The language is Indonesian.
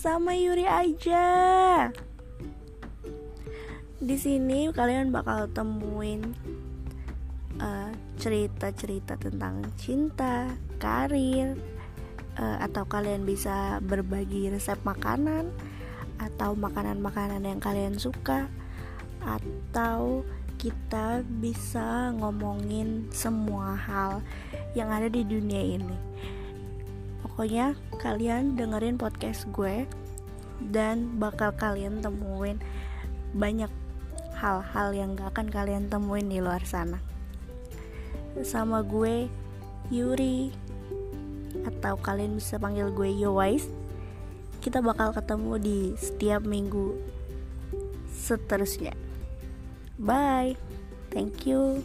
sama Yuri aja. Di sini kalian bakal temuin cerita cerita-cerita tentang cinta, karir, uh, atau kalian bisa berbagi resep makanan atau makanan-makanan yang kalian suka atau kita bisa ngomongin semua hal yang ada di dunia ini. Pokoknya kalian dengerin podcast gue dan bakal kalian temuin banyak hal-hal yang gak akan kalian temuin di luar sana. Sama gue Yuri atau kalian bisa panggil gue Yowais. Kita bakal ketemu di setiap minggu seterusnya. Bye. Thank you.